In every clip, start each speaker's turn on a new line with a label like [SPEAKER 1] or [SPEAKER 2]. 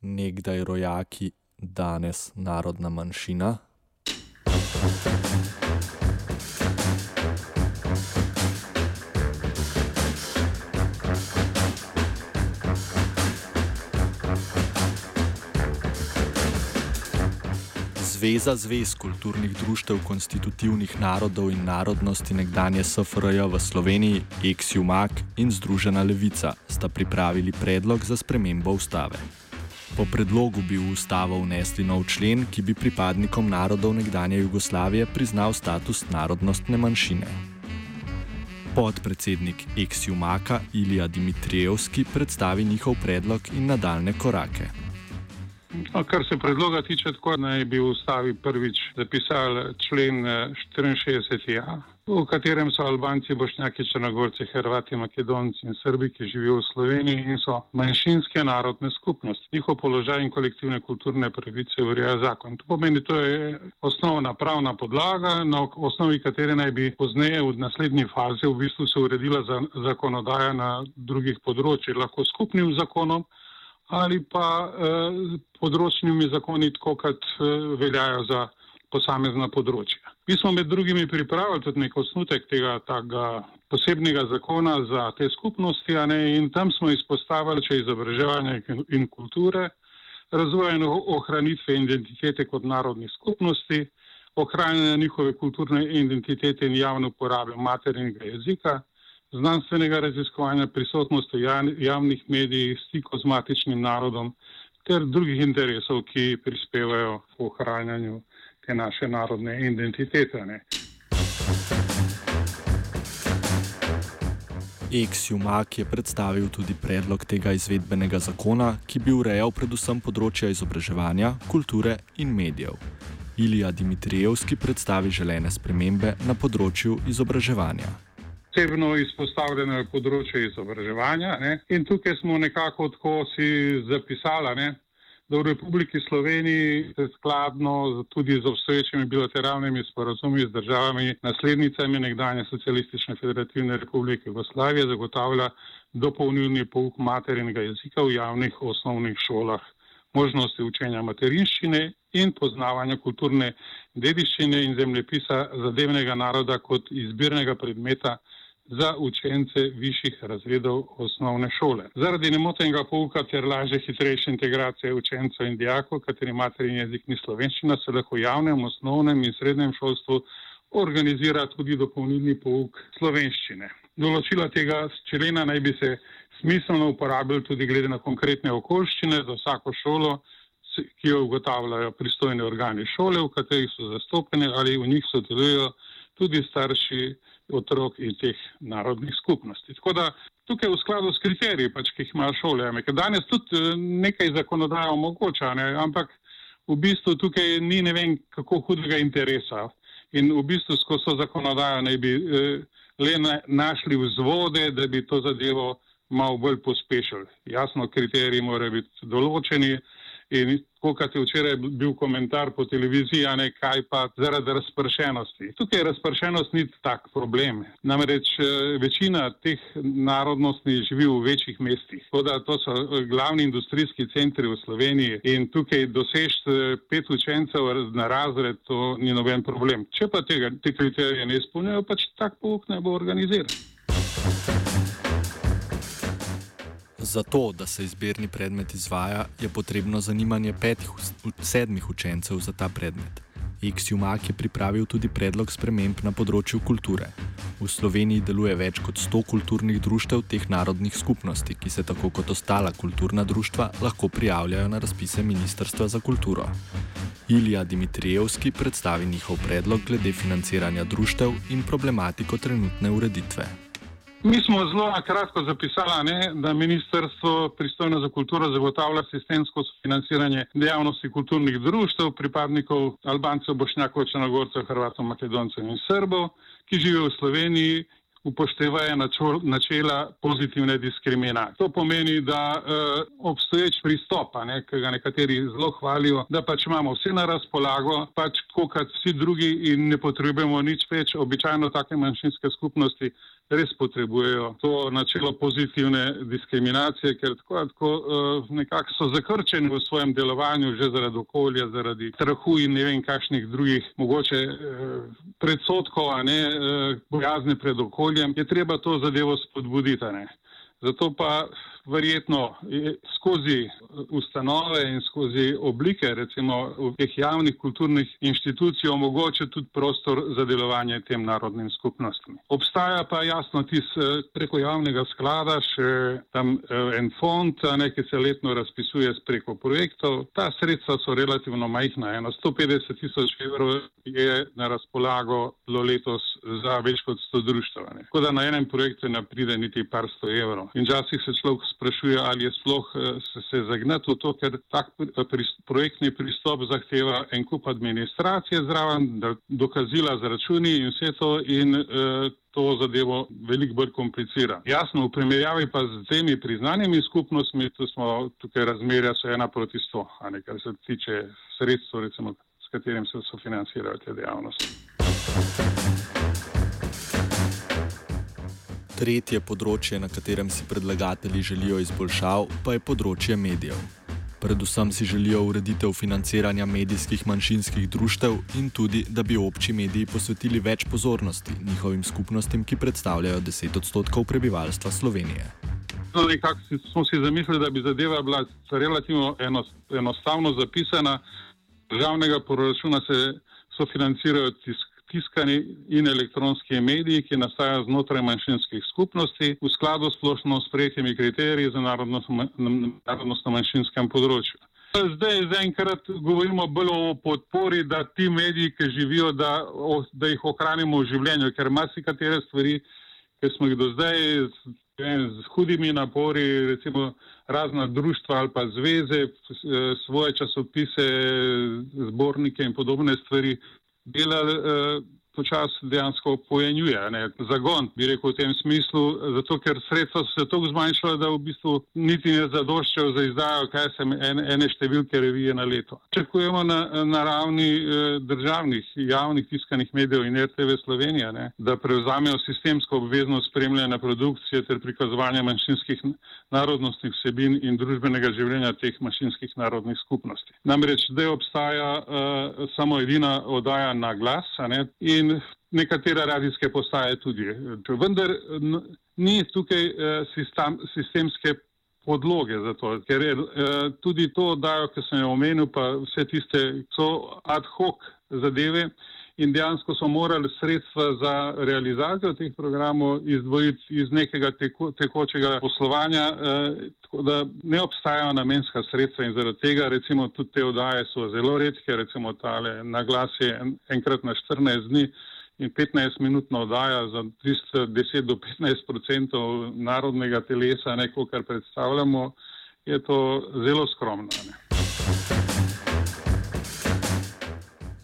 [SPEAKER 1] nekdaj rojaki, danes narodna manjšina. Zveza zvez kulturnih društev konstitutivnih narodov in narodnosti nekdanje SFRJ v Sloveniji, Exiumak in Združena levica sta pripravili predlog za spremembo ustave. Po predlogu bi v ustavo vnesli nov člen, ki bi pripadnikom narodov nekdanje Jugoslavije priznal status narodnostne manjšine. Podpredsednik Exiumaka Ilija Dimitrijevski predstavi njihov predlog in nadaljne korake.
[SPEAKER 2] No, kar se predloga tiče, tako naj bi v ustavi prvič zapisali člen 64a, eh, v katerem so Albanci, Bošnjaki, Črnogorci, Hrvati, Makedonci in Srbi, ki živijo v Sloveniji in so manjšinske narodne skupnosti. Njihov položaj in kolektivne kulturne pravice ureja zakon. To pomeni, to je osnovna pravna podlaga, na osnovi katere naj bi pozneje v naslednji fazi v bistvu se uredila za, zakonodaja na drugih področjih, lahko skupnim zakonom ali pa eh, področnimi zakoni, tako kot eh, veljajo za posamezna področja. Mi smo med drugimi pripravili tudi nek osnutek tega posebnega zakona za te skupnosti ne, in tam smo izpostavili, če izobraževanje in kulture, razvoja in ohranitve identitete kot narodnih skupnosti, ohranjanje njihove kulturne identitete in javne uporabe materinega jezika, znanstvenega raziskovanja, prisotnosti javnih medijih, stikov z matičnim narodom ter drugih interesov, ki prispevajo k ohranjanju te naše narodne identitete. Ne.
[SPEAKER 1] Exiumak je predstavil tudi predlog tega izvedbenega zakona, ki bi urejal predvsem področja izobraževanja, kulture in medijev. Ilija Dimitrijevski predstavi želene spremembe na področju izobraževanja
[SPEAKER 2] posebno izpostavljeno je področje izobraževanja. Ne? In tukaj smo nekako tako si zapisali, ne? Da v Republiki Sloveniji se skladno tudi z obstoječimi bilateralnimi sporazumi z državami naslednicami nekdanje socialistične federativne republike Jugoslavije zagotavlja dopolnilni pouk materinega jezika v javnih osnovnih šolah, možnosti učenja materinščine in poznavanja kulturne dediščine in zemljepisa zadevnega naroda kot izbirnega predmeta za učence višjih razredov osnovne šole. Zaradi nemotenega pouka ter lažje hitrejše integracije učencev in dijakov, kateri materijni jezik ni slovenščina, se lahko v javnem, osnovnem in srednjem šolstvu organizira tudi dopolnilni pouk slovenščine. Določila tega člena naj bi se smiselno uporabljali tudi glede na konkretne okoliščine za vsako šolo, ki jo ugotavljajo pristojni organi šole, v katerih so zastopeni ali v njih sodelujo tudi starši otrok iz teh narodnih skupnosti. Tako da tukaj v skladu s kriteriji, pač, ki jih ima šole, ker danes tudi eh, nekaj zakonodaja omogoča, ne, ampak v bistvu tukaj ni ne vem kako hudega interesa in v bistvu skozi zakonodajo naj bi eh, le na, našli vzvode, da bi to zadevo malo bolj pospešili. Jasno, kriteriji morajo biti določeni. In kot je včeraj bil komentar po televiziji, a ne kaj pa zaradi razpršenosti. Tukaj razpršenost ni tak problem. Namreč eh, večina teh narodnosti živi v večjih mestih. Toda to so eh, glavni industrijski centri v Sloveniji in tukaj dosežti eh, pet učencev na razred, to ni noben problem. Če pa tega, te kriterije ne izpolnjujejo, pač tak pouk ne bo organiziran.
[SPEAKER 1] Za to, da se izbirni predmet izvaja, je potrebno zanimanje petih od sedmih učencev za ta predmet. Exiumak je pripravil tudi predlog sprememb na področju kulture. V Sloveniji deluje več kot 100 kulturnih društev teh narodnih skupnosti, ki se tako kot ostala kulturna društva lahko prijavljajo na razpise Ministrstva za kulturo. Ilija Dimitrijevski predstavi njihov predlog glede financiranja društev in problematiko trenutne ureditve.
[SPEAKER 2] Mi smo zelo na kratko zapisali, ne, da ministrstvo pristojno za kulturo zagotavlja sistemsko financiranje dejavnosti kulturnih društv, pripadnikov Albancev, Bošnjakov, Črnogorcev, Hrvatov, Makedoncev in Srbov, ki živijo v Sloveniji, upoštevajo načela pozitivne diskriminacije. To pomeni, da uh, obstoječ pristop, ne, ki ga nekateri zelo hvalijo, da pač imamo vse na razpolago, pač kot vsi drugi in ne potrebujemo nič več. Običajno take manjšinske skupnosti res potrebujejo to načelo pozitivne diskriminacije, ker tako, tako uh, nekako so zakrčeni v svojem delovanju že zaradi okolja, zaradi strahu in ne vem kakšnih drugih mogoče uh, predsotkov, a ne uh, bojazne pred okoljem, je treba to zadevo spodbuditi. Zato pa verjetno skozi ustanove in skozi oblike, recimo v teh javnih kulturnih inštitucij, omogoča tudi prostor za delovanje tem narodnim skupnostim. Obstaja pa jasno tis preko javnega sklada še tam eh, en fond, ki se letno razpisuje preko projektov. Ta sredstva so relativno majhna, eno 150 tisoč evrov je na razpolago do letos za več kot 100 društv. Tako da na enem projektu ne pride niti par sto evrov. In včasih se človek sprašuje, ali je sploh eh, se, se zagnati v to, ker tak eh, projektni pristop zahteva en kup administracije zraven, dokazila z računi in vse to in eh, to zadevo veliko bolj komplicira. Jasno, v primerjavi pa z temi priznanimi skupnostmi, tu smo tukaj razmerja so ena proti sto, a ne kar se tiče sredstva, recimo, s katerim se sofinancirajo te dejavnosti.
[SPEAKER 1] Tretje področje, na katerem si predlagatelji želijo izboljšav, pa je področje medijev. Predvsem si želijo ureditev financiranja medijskih manjšinskih društev in tudi, da bi obči mediji posvetili več pozornosti njihovim skupnostim, ki predstavljajo 10 odstotkov prebivalstva Slovenije.
[SPEAKER 2] No, nekako smo si zamislili, da bi zadeva bila relativno enostavno zapisana. Državnega proračuna se sofinancirajo tisk, tiskani in elektronski mediji, ki nastajajo znotraj manjšinskih skupnosti v skladu s splošno sprejetimi kriteriji za narodnostno manjšinskem področju. Zdaj, zaenkrat govorimo bolj o podpori, da ti mediji, ki živijo, da, o, da jih ohranimo v življenju, ker marsikatere stvari, ki smo jih do zdaj z, z hudimi napori, recimo razna društva ali pa zveze, svoje časopise, zbornike in podobne stvari, dela uh, počasi dejansko pojenjuje. Ne? Zagon, bi rekel v tem smislu, zato ker sredstva so se tako zmanjšala, da v bistvu niti ne zadoščajo za izdajo, kaj se ene, ene številke revije na leto. Čakujemo na, na ravni eh, državnih, javnih tiskanih medijev in RTV Slovenija, ne? da prevzamejo sistemsko obveznost spremljanja produkcije ter prikazovanja manjšinskih narodnostnih vsebin in družbenega življenja teh manjšinskih narodnih skupnosti. Namreč zdaj obstaja uh, samo edina oddaja na glas in nekatere radijske postaje tudi. Vendar ni tukaj eh, sistem, sistemske podloge za to, ker je eh, tudi to dajo, ki sem jo omenil, pa vse tiste so ad hoc zadeve in dejansko so morali sredstva za realizacijo teh programov izdvojiti iz nekega teko, tekočega poslovanja, eh, tako da ne obstajajo namenska sredstva in zaradi tega recimo tudi te odaje so zelo redke, recimo tale na glas je enkrat na 14 dni in 15-minutna oddaja za 10 do 15 odstotkov narodnega telesa, neko, kar predstavljamo, je to zelo skromno. Ne.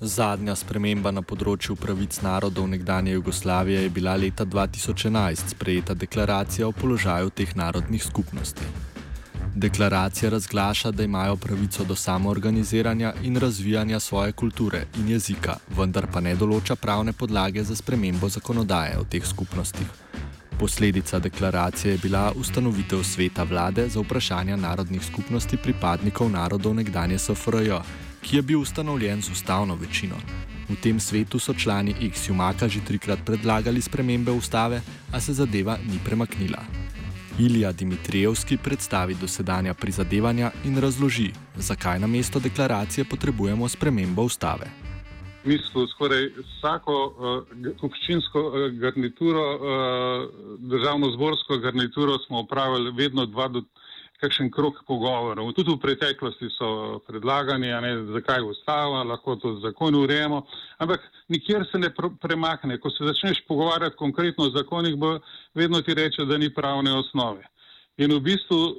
[SPEAKER 1] Zadnja sprememba na področju pravic narodov nekdanje Jugoslavije je bila leta 2011 sprejeta deklaracija o položaju teh narodnih skupnosti. Deklaracija razglaša, da imajo pravico do samoorganiziranja in razvijanja svoje kulture in jezika, vendar pa ne določa pravne podlage za spremembo zakonodaje o teh skupnostih. Posledica deklaracije je bila ustanovitev sveta vlade za vprašanja narodnih skupnosti pripadnikov narodov nekdanje SFRJ, ki je bil ustanovljen z ustavno večino. V tem svetu so člani X-Jumaka že trikrat predlagali spremembe ustave, a se zadeva ni premaknila. Ilija Dimitrijevski predstavi dosedanja prizadevanja in razloži, zakaj na mesto deklaracije potrebujemo spremembo ustave.
[SPEAKER 2] Mi smo skoraj vsako uh, občinsko uh, garnituro, uh, državno-zborsko garnituro, smo upravili vedno dva do kakšen krok pogovorov. Tudi v preteklosti so predlagani, ne, zakaj ustava, lahko to zakon urejemo, ampak nikjer se ne premakne. Ko se začneš pogovarjati konkretno o zakonih, bo vedno ti reče, da ni pravne osnove. In v bistvu uh,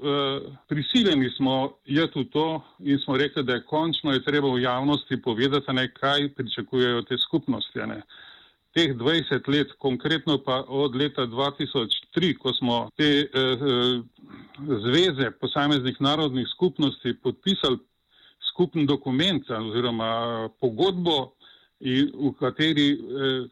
[SPEAKER 2] prisiljeni smo jeti v to in smo rekli, da je končno je treba v javnosti povedati, ne, kaj pričakujejo te skupnosti. Ne. Teh 20 let, konkretno pa od leta 2003, ko smo te uh, zveze posameznih narodnih skupnosti podpisali skupen dokument oziroma pogodbo, v kateri eh,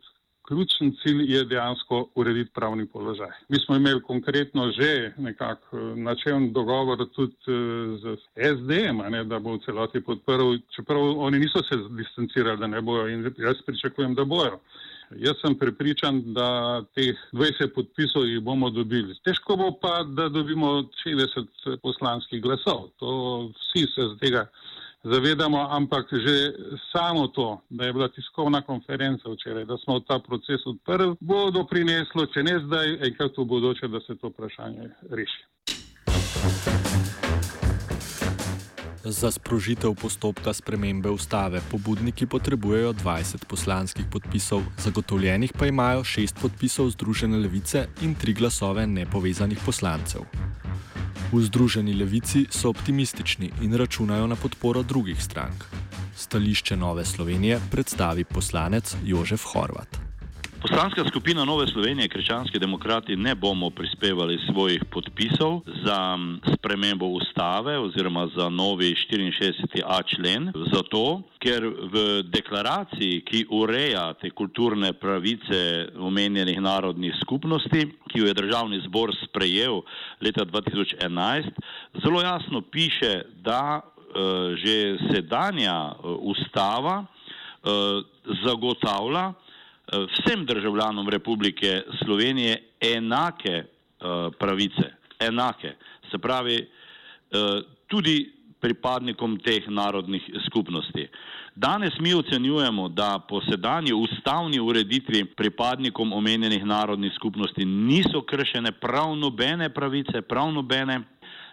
[SPEAKER 3] ključni cilj je dejansko urediti pravni položaj. Mi smo imeli konkretno že nekako eh, načelen dogovor tudi eh, z SDM, ne, da bo v celoti podprl, čeprav oni niso se distancirali, da ne bojo in jaz pričakujem, da bojo. Jaz sem prepričan, da teh 20 podpisov jih bomo dobili. Težko bo pa, da dobimo 60 poslanskih glasov. To vsi se z tega zavedamo, ampak že samo to, da je bila tiskovna konferenca včeraj, da smo ta proces odprli, bo doprineslo, če ne zdaj, enkrat v bodoče, da se to vprašanje reši.
[SPEAKER 1] Za sprožitev postopka spremembe ustave pobudniki potrebujejo 20 poslanskih podpisov, zagotovljenih pa imajo 6 podpisov Združene levice in 3 glasove nepovezanih poslancev. V Združeni levici so optimistični in računajo na podporo drugih strank. Stališče Nove Slovenije predstavi poslanec Jožef Horvat.
[SPEAKER 4] Poslanska skupina Nove Slovenije, krščanski demokrati, ne bomo prispevali svojih podpisov za spremembo ustave oziroma za novi 64a člen, zato ker v deklaraciji, ki ureja te kulturne pravice omenjenih narodnih skupnosti, ki jo je državni zbor sprejel leta 2011, zelo jasno piše, da uh, že sedanja uh, ustava uh, zagotavlja, vsem državljanom Republike Slovenije enake uh, pravice, enake, se pravi uh, tudi pripadnikom teh narodnih skupnosti. Danes mi ocenjujemo, da po sedanji ustavni ureditvi pripadnikom omenjenih narodnih skupnosti niso kršene prav nobene pravice, prav nobene,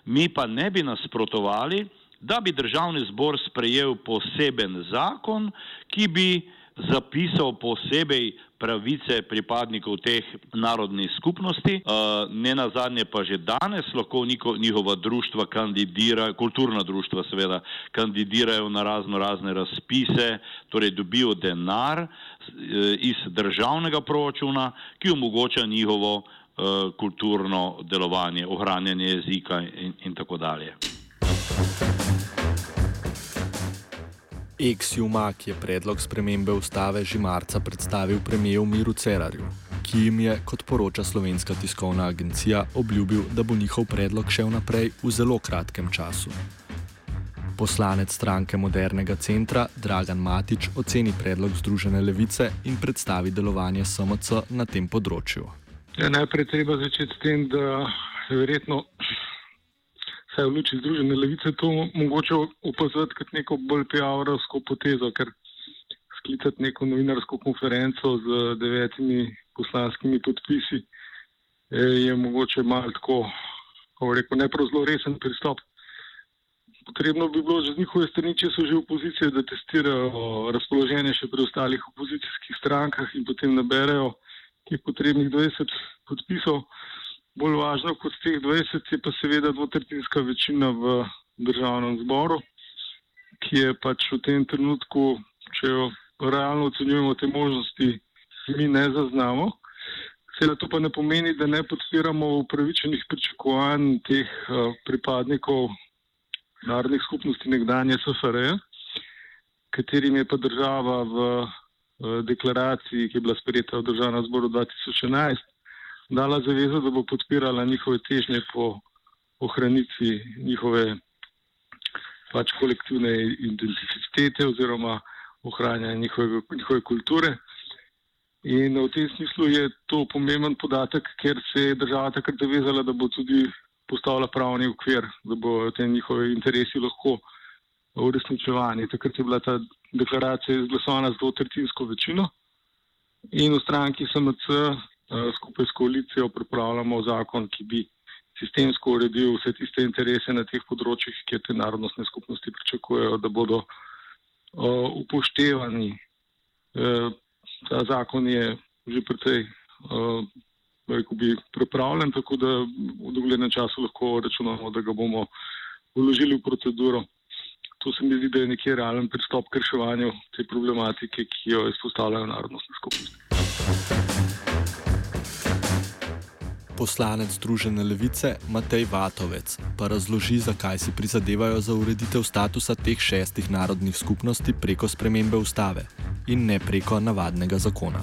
[SPEAKER 4] mi pa ne bi nasprotovali, da bi državni zbor sprejel poseben zakon, ki bi zapisal posebej pravice pripadnikov teh narodnih skupnosti. Ne na zadnje pa že danes lahko njihova društva kandidirajo, kulturna društva seveda, kandidirajo na razno razne razpise, torej dobijo denar e, iz državnega proračuna, ki omogoča njihovo e, kulturno delovanje, ohranjanje jezika in, in tako dalje.
[SPEAKER 1] Ex-Jumak je predlog spremembe ustave že marca predstavil premijev Miru Cerarju, ki jim je, kot poroča slovenska tiskovna agencija, obljubil, da bo njihov predlog šel naprej v zelo kratkem času. Poslanec stranke Modernega centra Dragan Matič oceni predlog Združene levice in predstavi delovanje SMC na tem področju.
[SPEAKER 3] Ja, najprej treba začeti s tem, da je verjetno vsaj v luči Združene levice, to mogoče opaziti kot neko bolj PR-ovsko potezo, ker sklicati neko novinarsko konferenco z devetimi poslanskimi podpisi eh, je mogoče malo tako, kako rekel, ne prav zelo resen pristop. Potrebno bi bilo že z njihove strani, če so že opozicije, da testirajo razpoloženje še pri ostalih opozicijskih strankah in potem naberajo teh potrebnih 20 podpisov. Bolj važno kot teh 20 je pa seveda dvotretinska večina v državnem zboru, ki je pač v tem trenutku, če jo realno ocenjujemo, te možnosti mi ne zaznamo. Seveda to pa ne pomeni, da ne podpiramo upravičenih pričakovanj teh uh, pripadnikov narodnih skupnosti nekdanje SFRE, katerim je pa država v uh, deklaraciji, ki je bila sprejeta v državnem zboru 2011, dala zavezo, da bo podpirala njihove težnje po ohranitvi njihove pač kolektivne identitete oziroma ohranjanja njihove, njihove kulture. In v tem smislu je to pomemben podatek, ker se je država takrat zavezala, da bo tudi postavila pravni okvir, da bo te njihove interesi lahko uresničevani. Takrat je bila ta deklaracija izglasovana z dvotretinsko večino in v stranki SMC skupaj s koalicijo pripravljamo zakon, ki bi sistemsko uredil vse tiste interese na teh področjih, kjer te narodnostne skupnosti pričakujejo, da bodo uh, upoštevani. Uh, ta zakon je že precej uh, bi pripravljen, tako da v doglednem času lahko računamo, da ga bomo vložili v proceduro. To se mi zdi, da je nekje realen pristop k reševanju te problematike, ki jo izpostavljajo narodnostne skupnosti
[SPEAKER 1] poslanec Združene levice Matej Vatovec pa razloži, zakaj si prizadevajo za ureditev statusa teh šestih narodnih skupnosti preko spremembe ustave in ne preko navadnega zakona.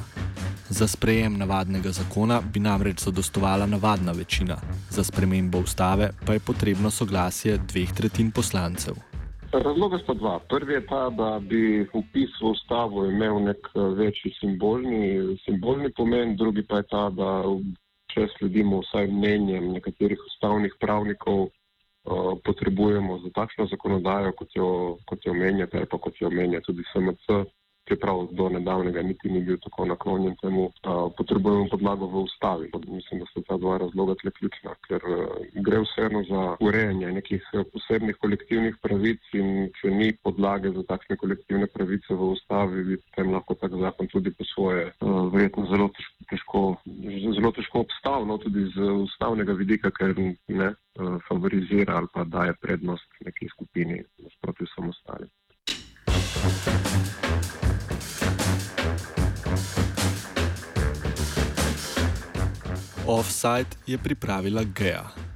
[SPEAKER 1] Za sprejem navadnega zakona bi namreč zadostovala navadna večina, za spremembo ustave pa je potrebno soglasje dveh tretjin poslancev.
[SPEAKER 5] Razloga sta dva. Prvi je ta, da bi upis v ustavo imel nek eh, večji simbolni, simbolni pomen, drugi pa je ta, da če sledimo vsaj mnenjem nekaterih ustavnih pravnikov, eh, potrebujemo za takšno zakonodajo, kot jo, kot jo omenjate, ali pa kot jo omenja tudi SMC, čeprav do nedavnega niti ni bil tako naklonjen temu, potrebujemo podlago v ustavi. Mislim, da so ta dva razloga tle ključna, ker gre vseeno za urejanje nekih posebnih kolektivnih pravic in če ni podlage za takšne kolektivne pravice v ustavi, bi potem lahko tak zakon tudi po svoje verjetno zelo težko, zelo težko obstal, no tudi z ustavnega vidika, ker ne favorizira ali pa daje prednost neki skupini nasproti vsem ostalim.
[SPEAKER 1] Offside je pripravila Gea.